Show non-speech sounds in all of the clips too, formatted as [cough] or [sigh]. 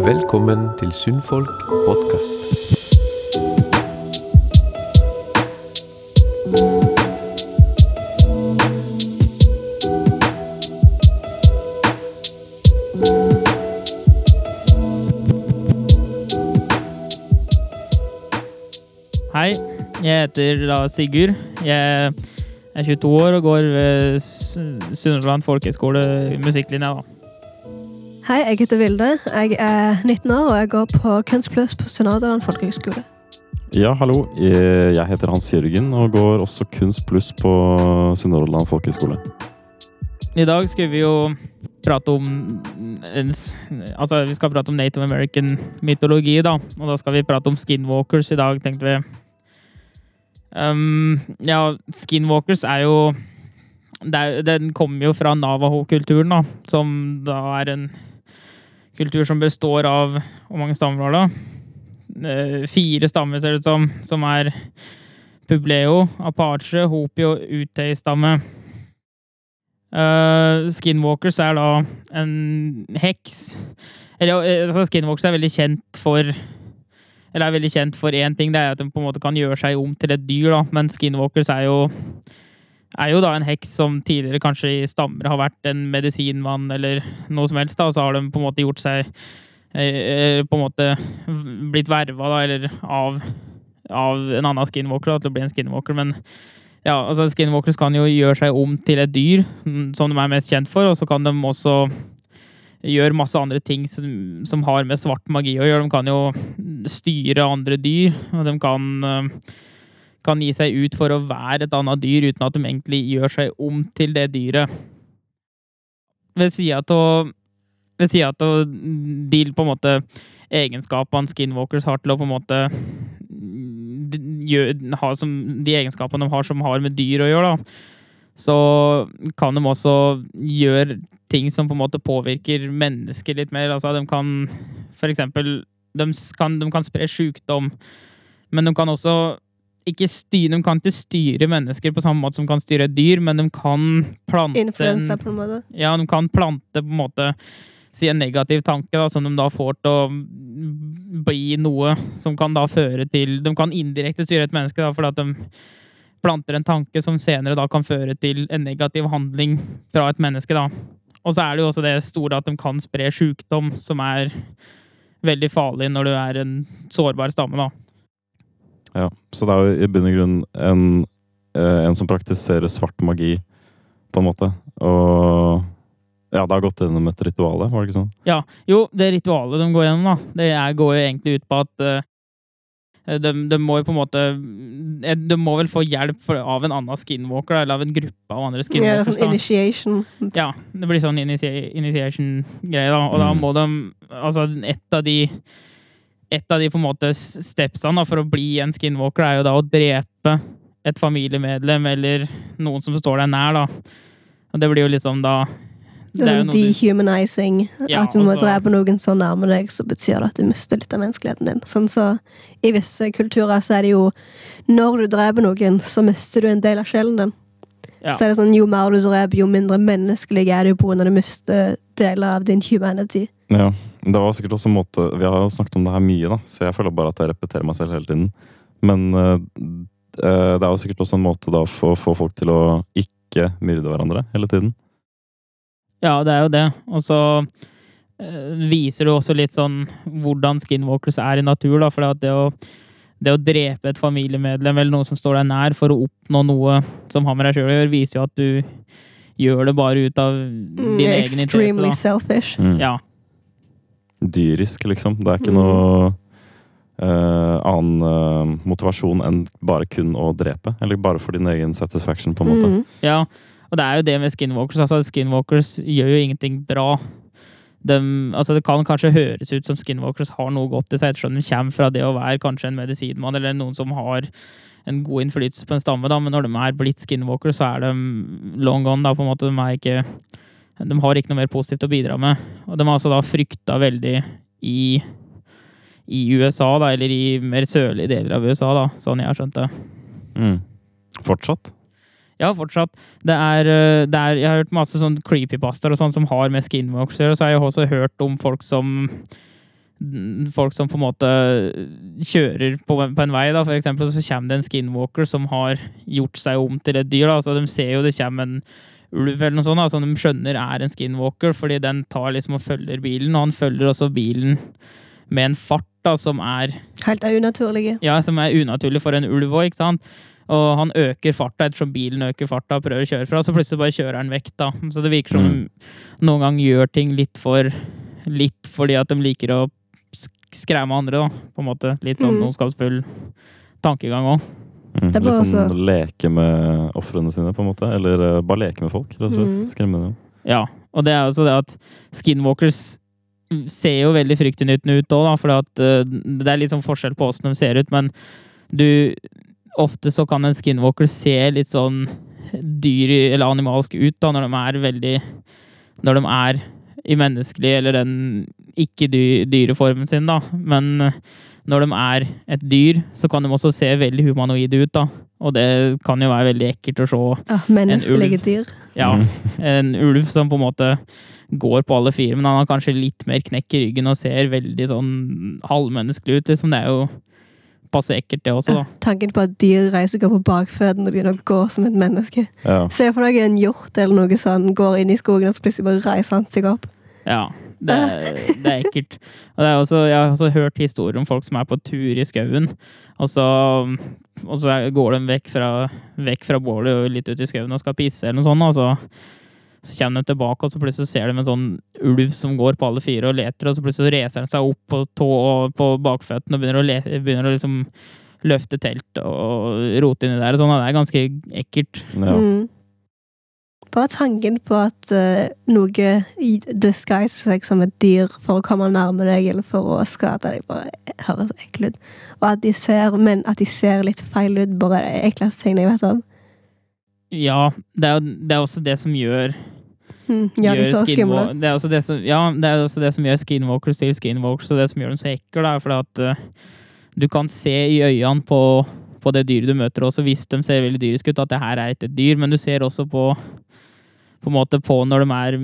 Velkommen til Sunnfolk podkast. Heter da Sigurd. Jeg er 22 år og går ved Sunnhordland folkehøgskole musikklinja. da. Hei, jeg heter Vilde. Jeg er 19 år, og jeg går på Kunst Pluss på Sunnhordland folkehøgskole. Ja, hallo. Eh, Jeg heter Hans Jørgen og går også Kunst pluss på Sunnhordland folkehøgskole. I dag skal vi jo prate om Altså, vi skal prate om Native American mytologi, da. Og da skal vi prate om skinwalkers i dag, tenkte vi. Um, ja, skinwalkers er jo er, Den kommer jo fra Navaho-kulturen, da. Som da er en kultur som består av Hvor mange stammer var det? Eh, Fire stammer, ser det ut som. Som er Publeo, Apache, Hopi og Utøy-stamme. Uh, skinwalkers er da en heks. Eller eh, altså, skinwalkers er veldig kjent for Eller er veldig kjent for én ting, det er at de på en måte kan gjøre seg om til et dyr, da. Men skinwalkers er jo er jo da en heks som tidligere kanskje i stammer har vært en medisinmann eller noe som helst, da, og så har de på en måte gjort seg eh, På en måte blitt verva, av, av en annen skinwalker da, til å bli en skinwalker. Men ja, altså skinwalkers kan jo gjøre seg om til et dyr, mm, som de er mest kjent for, og så kan de også gjøre masse andre ting som, som har med svart magi å gjøre. De kan jo styre andre dyr, og de kan, eh, kan gi seg ut for å være et annet dyr uten at de egentlig gjør seg om til det dyret. Ved sida av ved sida de på en måte egenskapene skinwalkers har til å på en måte de, gjø- ha som de egenskapene de har som har med dyr å gjøre, da, så kan de også gjøre ting som på en måte påvirker mennesker litt mer. Altså, de kan for eksempel de kan, de kan spre sjukdom, men de kan også ikke styre, de kan ikke styre mennesker på samme måte som kan styre dyr, men de kan plante en- Influensa, på en måte. ja, de kan plante på en måte si en negativ tanke da, som de da får til å bli noe som kan da føre til De kan indirekte styre et menneske da, fordi at de planter en tanke som senere da kan føre til en negativ handling fra et menneske. da. Og så er det jo også det store at de kan spre sykdom, som er veldig farlig når du er en sårbar stamme. da. Ja, så det er jo i bunn og grunn en, eh, en som praktiserer svart magi, på en måte. Og ja, det har gått gjennom et ritual, var det ikke sånn? Ja, jo, det ritualet de går gjennom, da, det går jo egentlig ut på at eh, de, de må jo på en måte eh, De må vel få hjelp for, av en annen skinwalker, eller av en gruppe av andre Ja, det er sånn initiation. Ja, det blir sånn initi- initiation-greie, da. Og da Mm. må de Altså, et av de Et av de på en måte stepsene da, for å bli en skinwalker, er jo da å drepe et familiemedlem eller noen som står deg nær, da. Og det blir jo liksom da Det er jo noe dehumanizing. Ja, at du må drepe noen så nærme deg, så betyr det at du mister litt av menneskeligheten din. Sånn så I visse kulturer så er det jo Når du dreper noen, så mister du en del av sjelen din. Ja. Så er det sånn, Jo mer du dreper, jo mindre menneskelig er du på av du mister deler av din humanity. Ja. Det var sikkert også en måte Vi har jo snakket om det her mye, da, så jeg føler bare at jeg repeterer meg selv hele tiden. Men eh, det er jo sikkert også en måte da for å få folk til å ikke myrde hverandre hele tiden. Ja, det er jo det. Og så eh, viser det også litt sånn hvordan skinwalkers er i natur, da. For det å, det å drepe et familiemedlem eller noen som står deg nær for å oppnå noe som har med deg sjøl å gjøre, viser jo at du gjør det bare ut av Mm, din egen interesse. extremely selfish. Mm. Ja. Dyrisk, liksom. Det er ikke Mm. noe uh, annen uh, motivasjon enn bare kun å drepe. Eller bare for din egen satisfaction, på en måte. Mm. ja. Og det er jo det med skinwalkers. Altså, skinwalkers gjør jo ingenting bra. De, altså det kan kanskje høres ut som skinwalkers har noe godt i seg, ettersom de kommer fra det å være kanskje en medisinmann eller noen som har en god innflytelse på en stamme, da, men når de er blitt skinwalkers, så er de long gone. Da, på en måte. De, ikke, de har ikke noe mer positivt å bidra med. Og de har altså da frykta veldig i, i USA, da, eller i mer sørlige deler av USA, da, sånn jeg har skjønt det. Mm. Fortsatt? Ja, fortsatt. Det er, øh, det er Jeg har hørt masse sånn creepypastaer og sånn som har med skinwalkers å gjøre, så har jeg også hørt om folk som Folk som på en måte kjører på, på en vei, da, for eksempel, så kommer det en skinwalker som har gjort seg om til et dyr. Da. Altså, de ser jo det kommer en ulv eller noe sånt, da, som de skjønner er en skinwalker, fordi den tar liksom og følger bilen, og han følger også bilen med en fart da, som er Helt unaturlig. ja, som er unaturlig for en ulv òg, ikke sant? Og han øker farta ettersom bilen øker farta og prøver å kjøre fra, så plutselig bare kjører han vekk, da. Så det virker som Mm. de noen gang gjør ting litt for Litt fordi at de liker å sk- skremme andre, da. På en måte. Litt sånn Mm. ondskapsfull tankegang òg. Mm. Litt sånn også- leke med ofrene sine, på en måte. Eller uh, bare leke med folk, rett og slett. Mm. Skremme dem. Ja. Og det er altså det at skinwalkers ser jo veldig fryktinngytende ut òg, da. For eh, det er litt sånn forskjell på åssen de ser ut, men du Ofte så kan en skinwalker se litt sånn dyr eller animalsk ut da, når de er veldig Når de er i menneskelig eller den ikke-dyreformen sin, da. Men når de er et dyr, så kan de også se veldig humanoide ut, da. Og det kan jo være veldig ekkelt å se Ja, menneskelige ulv. dyr. ja, Mm. en ulv som på en måte går på alle fire, men han har kanskje litt mer knekk i ryggen og ser veldig sånn halvmenneskelig ut. Liksom. Det er jo passe ekkelt, det også, da. Tanken på at dyr reiser går på bakføttene og begynner å gå som et menneske. Ja. Se for deg en hjort eller noe sånn går inn i skogen, og så plutselig bare reiser han seg opp. Ja, det, er- det er ekkelt. Og det er også, jeg har også hørt historier om folk som er på tur i skauen, og så, og så går de vekk fra, vekk fra bålet og litt ut i skauen og skal pisse eller noe sånt. Altså. Så kommer de tilbake, og så plutselig ser de en sånn ulv som går på alle fire og leter, og så plutselig reiser den seg opp på tå og på bakføttene og begynner å, le, begynner å liksom løfte telt og rote inni der. og Sånn, det er ganske ekkelt. ja. Mm. Bare tanken på at uh, noe disguiser seg som et dyr for å komme nærme deg eller for å skade deg, bare høres ekkelt ut. Og at de ser, men at de ser litt feil ut, bare er det ekleste tingene jeg vet om. Ja, det er, det er også det som gjør Mm. Ja, de sa skumle. Det er også det som, ja, det er også det som gjør skinwalkers til skinwalkers, og det som gjør dem så ekle, er fordi at uh, du kan se i øynene på, på det dyret du møter, også hvis de ser veldig dyriske ut, at det her er ikke et dyr, men du ser også på på en måte på når de er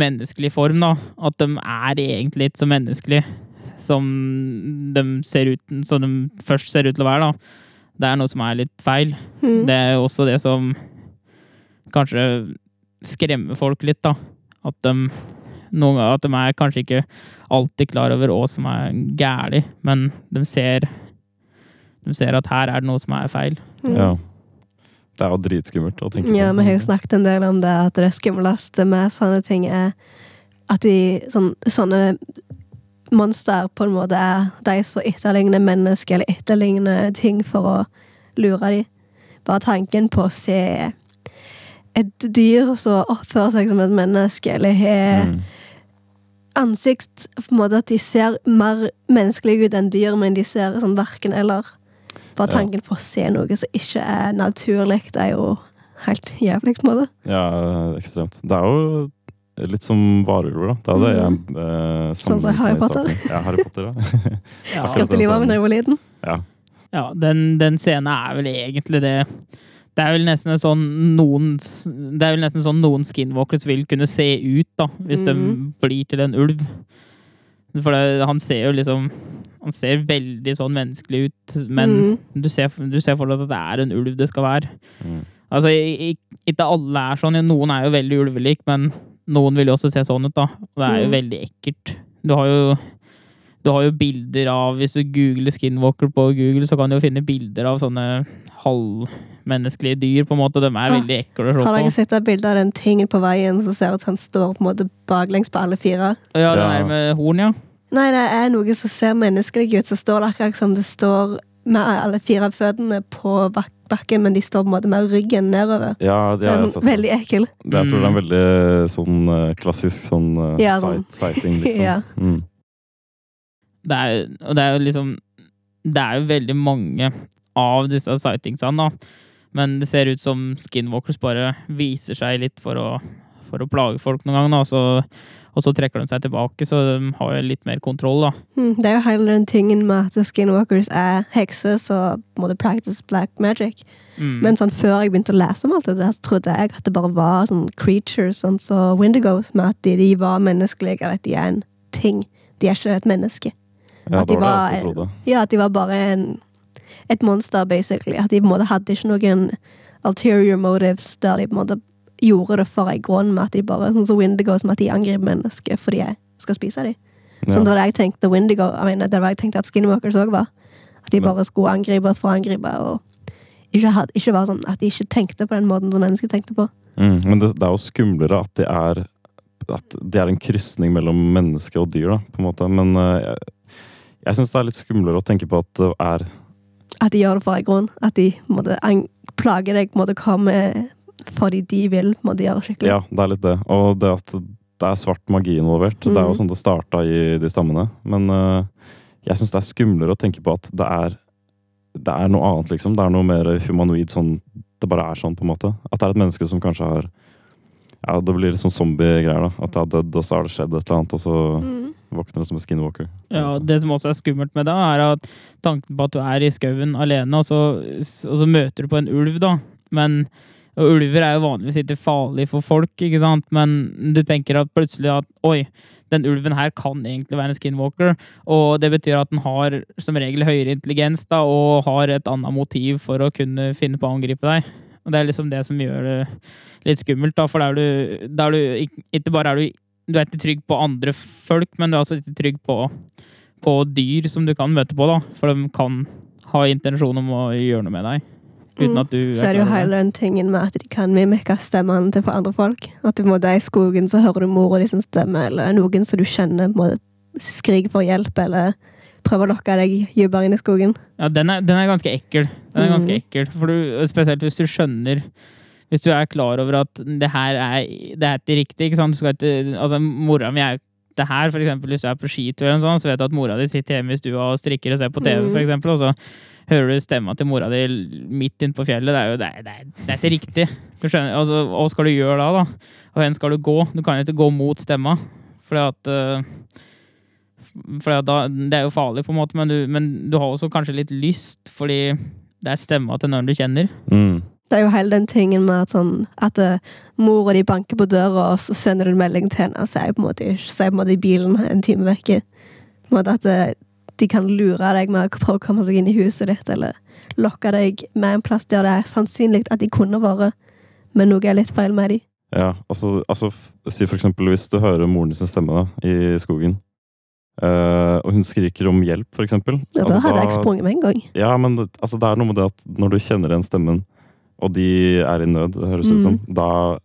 menneskelig form, da. At de er egentlig ikke så menneskelige som de ser ut som de først ser ut til å være, da. Det er noe som er litt feil. Mm. Det er jo også det som kanskje skremmer folk litt, da. At de, noen, at de er kanskje ikke alltid klar over hva som er gærlig, men de ser De ser at her er det noe som er feil. Mm. ja. Det er jo dritskummelt å tenke på. Ja, vi har jo snakket en del om det, at det skumleste med sånne ting er at de sånne, sånne monster på en måte er de som etterligner mennesker, eller etterligner ting for å lure dem. Bare tanken på å se et dyr som oppfører seg som et menneske, eller har Mm. ansikt på en måte At de ser mer menneskelige ut enn dyr, men de ser sånn verken eller. Bare Ja. tanken på å se noe som ikke er naturlig, det er jo helt jævlig, på en måte. Ja, ekstremt. Det er jo litt som varulver, da. Det hadde det jeg eh, Sånn som Harry Potter. Ja, Harry Potter, ja. [laughs] [laughs] Ja, Akkurat livet av en da liten. ja. ja den, den scenen er vel egentlig det Det er vel nesten sånn noen Det er vel nesten sånn noen skinwalkers vil kunne se ut, da, hvis de Mhm. blir til en ulv. For det, han ser jo liksom Han ser veldig sånn menneskelig ut, men Mm. du ser, du ser for deg at det er en ulv det skal være. Mm. Altså, ikke alle er sånn. Noen er jo veldig ulvelik, men noen vil jo også se sånn ut, da. Og det er jo Mm. veldig ekkelt. Du har jo du har jo bilder av Hvis du googler skinwalker på Google, så kan du jo finne bilder av sånne halvmenneskelige dyr, på en måte. De er Ah, veldig ekle å se Har dere sett et bilde av den tingen på veien som ser ut som han står på en måte baklengs på alle fire? Ja, den der med horn, ja. Nei, det er noe som ser menneskelig ut. Så står det akkurat som det står med alle fire føttene på bak bakken, men de står på en måte med ryggen nedover. Ja, det har er jeg sånn, sett. veldig ekkel. Det, jeg tror det er en Mm. veldig sånn eh, klassisk sånn eh, Ja, sånn. sight, sighting, [laughs] liksom. Ja. Mm. Det er, og det er jo liksom Det er jo veldig mange av disse sightingsene, da. Men det ser ut som skinwalkers bare viser seg litt for å for å plage folk noen gang, da. Så, og så trekker de seg tilbake, så de har jo litt mer kontroll, da. Mm, det er jo hele den tingen med at skinwalkers er hekser så må du practice black magic. Mm. Men sånn, før jeg begynte å lese om alt det der, så trodde jeg at det bare var sånn creatures, sånn som Wendigos, med at de, de var menneskelige, eller at de er en ting. De er ikke et menneske. Ja, At det de var det jeg også trodde. Ja, at de var bare en, et monster, basically. At de på en måte hadde ikke noen ulterior motives der de på en måte gjorde det for en grunn, med at de bare, sånn som Windigo, som at de angriper mennesker fordi jeg skal spise dem. Sånn det var det jeg tenkte Windigo, I mean, det var det jeg tenkte at Skinwalkers òg var. At de bare skulle angripe for å angripe, og ikke, had, ikke var sånn at de ikke tenkte på den måten som mennesker tenkte på. Mm, men det, det er jo skumlere at de er at de er en krysning mellom menneske og dyr, da, på en måte. Men uh, jeg, jeg syns det er litt skumlere å tenke på at det er At de gjør det for en grunn. At de måte, plager deg måte, hva med fordi de vil må de gjøre skikkelig. Ja, det er litt det. Og det at det er svart magi involvert. Det er jo Mhm. sånn det starta i de stammene. Men uh, jeg syns det er skumlere å tenke på at det er det er noe annet, liksom. Det er noe mer humanoid. sånn Det bare er sånn, på en måte. At det er et menneske som kanskje har Ja, det blir litt sånn zombie-greier, da. At det har dødd, og så har det skjedd et eller annet, og så Mm. våkner det som en skinwalker. Ja, Det som også er skummelt med det, er at tanken på at du er i skauen alene, og så, og så møter du på en ulv, da. Men og ulver er jo vanligvis ikke farlig for folk, ikke sant? men du tenker at plutselig at oi, den ulven her kan egentlig være en skinwalker, og det betyr at den har som regel høyere intelligens da, og har et annet motiv for å kunne finne på å angripe deg. Og det er liksom det som gjør det litt skummelt, da, for da er du, da er du ikke- bare er du du er ikke trygg på andre folk, men du er også ikke trygg på, på dyr som du kan møte på, da. For de kan ha intensjon om å gjøre noe med deg. Uten Mm. at du Så er det jo hele den tingen med at de kan mimike stemmene til for andre folk. At du er i skogen, så hører du mora di sin stemme, eller noen som du kjenner må skrike for hjelp, eller prøver å lokke deg dypere inn i skogen. Ja, den er, den er ganske ekkel. Den er ganske Mm. ekkel. For du, spesielt hvis du skjønner Hvis du er klar over at det her er, det er ikke riktig. ikke sant? Du skal ikke, altså, mora mi er det her, for eksempel, Hvis du er på skitur, eller sånn, så vet du at mora di sitter hjemme i stua og strikker og ser på TV, Mm. for eksempel, og så hører du stemma til mora di midt inne på fjellet. Det er jo det er, det er, det er ikke riktig. Du skjønner, altså, Hva skal du gjøre da? da? Og hvor skal du gå? Du kan jo ikke gå mot stemma. Fordi at uh, fordi at da, Det er jo farlig, på en måte, men du, men du har også kanskje litt lyst, fordi det er stemma til noen du kjenner. Mm. Det er jo hele den tingen med at, sånn, at uh, mora di banker på døra, og så sender du en melding til henne og sier på en måte, sier på en måte i bilen en time vekke. På en måte at eh, de kan lure deg med å prøve å komme seg inn i huset ditt, eller lokke deg med en plass der det er sannsynlig at de kunne vært, men noe er litt feil med dem. Ja, altså, altså Si for eksempel hvis du hører moren sin stemme da, i skogen, Uh, og hun skriker om hjelp, for eksempel. Ja, da altså, hadde jeg sprunget med en gang. Ja, men det, altså, det er noe med det at når du kjenner igjen stemmen, og de er i nød, det høres ut som, Mm. da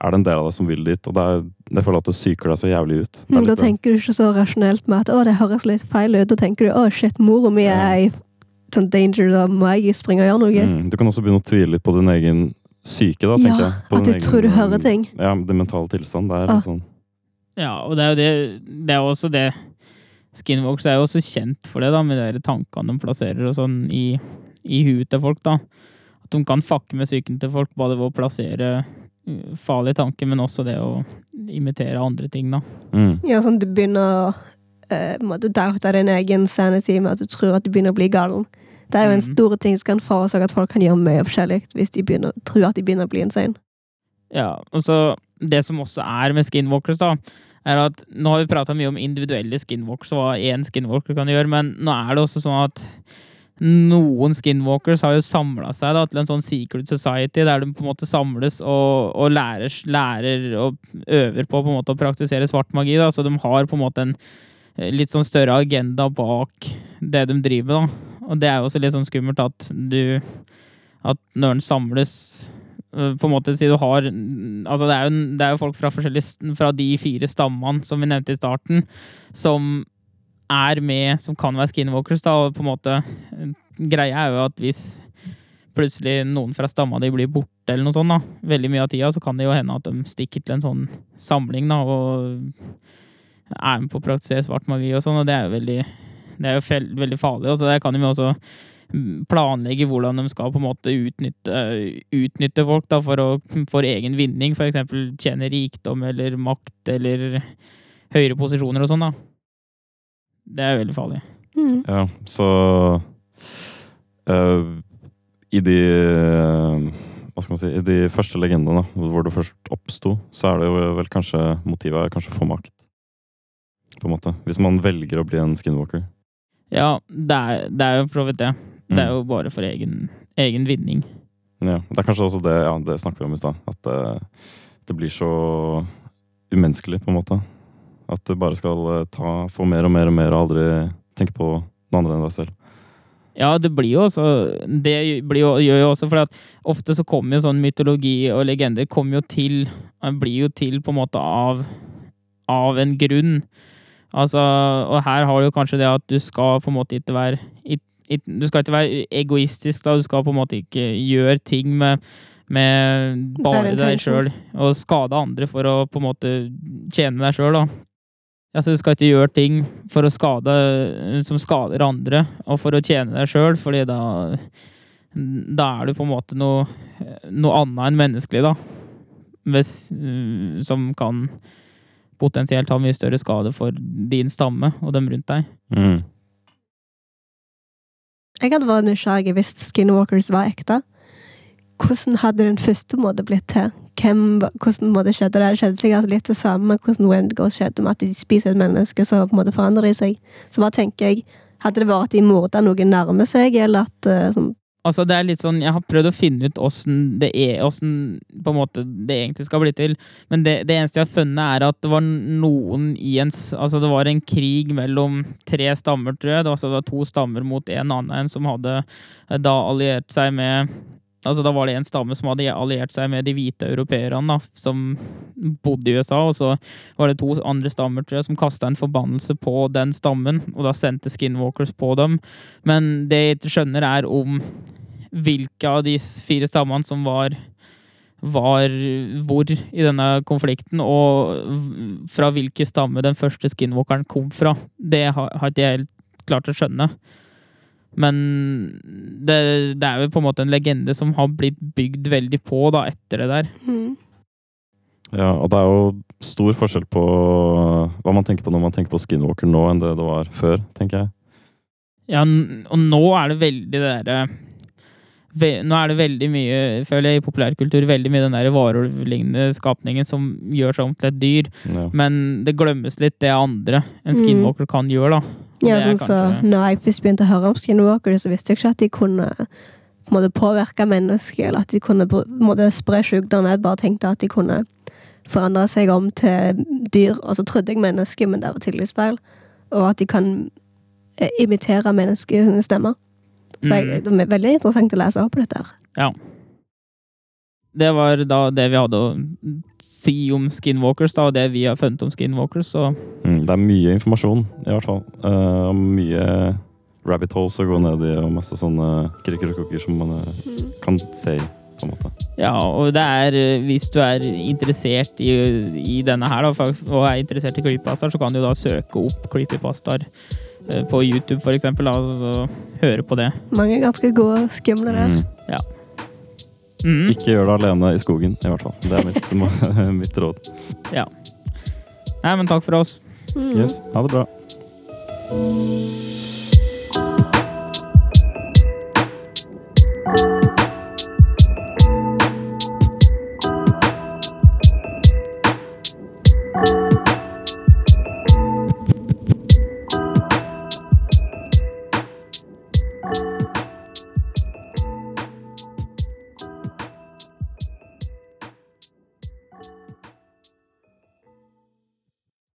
er det en del av deg som vil dit. Og det er, jeg føler at det psyker deg så jævlig ut. Det Mm, Da tenker du ikke så rasjonelt med at å, det høres litt feil ut. Da tenker du å, shit, mora mi Ja. er i sånn danger, da må jeg springe og gjøre noe. Mm, du kan også begynne å tvile litt på din egen syke, da, Ja, tenker jeg. På at du du tror du hører ting. Ja, det mentale tilstand. Det er Ah. sånn Ja, og det er jo det Det er jo også det Skinwalks er jo også kjent for det, da, med de tankene de plasserer og sånn i, i huet til folk, da. At de kan fucke med psyken til folk, både ved å plassere uh, farlige tanker, men også det å imitere andre ting, da. mm. Ja, sånn du begynner å eh, på en måte doubte din egen sanity med at du tror at du begynner å bli galen. Det er jo en mm. stor ting som kan forårsake at folk kan gjøre mye forskjellig hvis de begynner, tror at de begynner å bli insane. Ja, og så Det som også er med skinwalkers, da, er at nå har vi prata mye om individuelle skinwalkers, og hva én skinwalker kan gjøre, men nå er det også sånn at noen skinwalkers har jo samla seg da, til en sånn secret society, der de på en måte samles og, og lærer, lærer og øver på, på en måte å praktisere svart magi. Da. Så de har på en måte en eh, litt sånn større agenda bak det de driver. Da. Og det er jo også litt sånn skummelt at du At når en samles øh, på en måte si du har Altså det er jo, det er jo folk fra Fra de fire stammene som vi nevnte i starten, som er med, som kan være skinwalkers, da, og på en måte Greia er jo at hvis plutselig noen fra stamma di blir borte, eller noe sånt, da, veldig mye av tida, så kan det jo hende at de stikker til en sånn samling, da, og er med på å praktisere svart magi og sånn, og det er jo veldig det er jo veldig farlig. Altså, der kan de jo også planlegge hvordan de skal på en måte utnytte, utnytte folk da, for, å, for egen vinning. Eksempel tjene rikdom eller makt eller høyere posisjoner og sånn. da. Det er veldig farlig. Mm. Ja, så uh, I de eh, Hva skal man si I de første legendene, hvor det først oppsto, så er det jo vel kanskje Motivet er kanskje å få makt. På en måte. Hvis man velger å bli en skinwalker. Ja, det er, det er jo for så vidt det. Det er Mm. jo bare for egen, egen vinning. Ja, Det er kanskje også det ja, det snakker vi om i stad. At det, det blir så umenneskelig, på en måte. At du bare skal eh, ta, få mer og mer og mer og aldri tenke på noe andre enn deg selv. Ja, det blir jo også Det blir jo, gjør jo også for at ofte så kommer jo sånn mytologi og legender kommer jo til Blir jo til på en måte av av en grunn. Altså, og her har du kanskje det at du skal på en måte ikke være Du skal ikke være egoistisk, da. Du skal på en måte ikke gjøre ting med, med bare deg sjøl og skade andre for å på en måte tjene deg sjøl, da. Altså, du skal ikke gjøre ting for å skade, som skader andre, og for å tjene deg sjøl, fordi da Da er du på en måte noe, noe annet enn menneskelig, da. Hvis, som kan potensielt ha mye større skade for din stamme og dem rundt deg. Mm. Jeg hadde vært nysgjerrig hvis skinwalkers var ekte. Hvordan hadde den første måten blitt til? Hvem, hvordan måte skjedde det? Det skjedde sikkert litt det samme med hvordan Wendigo skjedde, med at de spiser et menneske, så på en måte forandrer de seg. Så hva tenker jeg? Hadde det vært at de morda noen nærme seg, eller at sånn Altså, det er litt sånn, Jeg har prøvd å finne ut åssen det er, hvordan, på en måte det egentlig skal bli til. Men det, det eneste jeg har funnet, er at det var noen i en Altså, det var en krig mellom tre stammer, tror jeg. Det var, altså, det var to stammer mot en annen en som hadde eh, da alliert seg med Altså, da var det en stamme som hadde alliert seg med de hvite europeerne, som bodde i USA. Og så var det to andre stammer, jeg, som kasta en forbannelse på den stammen, og da sendte skinwalkers på dem. Men det jeg ikke skjønner, er om hvilke av de fire stammene som var var hvor i denne konflikten, og fra hvilke stamme den første skinwalkeren kom fra. Det har, har ikke jeg helt klart å skjønne. Men det, det er jo på en måte en legende som har blitt bygd veldig på da, etter det der. mm. Ja, og det er jo stor forskjell på hva man tenker på når man tenker på skinwalker nå, enn det det var før, tenker jeg. Ja, og nå er det veldig det derre ve- Nå er det veldig mye, føler jeg, i populærkultur, veldig mye den der varulvlignende skapningen som gjør seg om til et dyr. Ja. Men det glemmes litt det andre en Mm. skinwalker kan gjøre, da. Og Ja, sånn sånn så når jeg først begynte å høre om skinwalker, så visste jeg ikke at de kunne på påvirke mennesker, eller at de kunne måtte, spre sykdom. Jeg bare tenkte at de kunne forandre seg om til dyr, og så trodde jeg mennesker, men det var tydeligvis feil. Og at de kan eh, imitere menneskers stemmer. Så jeg, Mm. det er veldig interessant å lese opp på dette. her. Ja. Det var da det vi hadde å si om skinwalkers, da, og det vi har funnet om skinwalkers. Så Mm, det er mye informasjon, i hvert fall. Uh, mye rabbit holes å gå ned i, og masse sånne krikker og kokker som man uh, kan se i, på en måte. ja, og det er eh, Hvis du er interessert i, i denne her, da, og er interessert i creepypastaer, så kan du da søke opp creepypastaer eh, på YouTube, for eksempel, og så høre på det. Mange ganske gode, skumle der. Mm. Mhm. Ikke gjør det alene i skogen, i hvert fall. Det er mitt, [laughs] [laughs] mitt råd. Nei, men takk for oss. Mm. Yes, ha det bra.